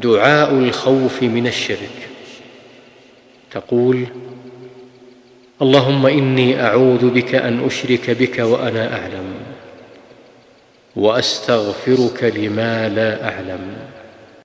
دعاء الخوف من الشرك. تقول اللهم إني أعوذ بك أن أشرك بك وأنا أعلم وأستغفرك لما لا أعلم.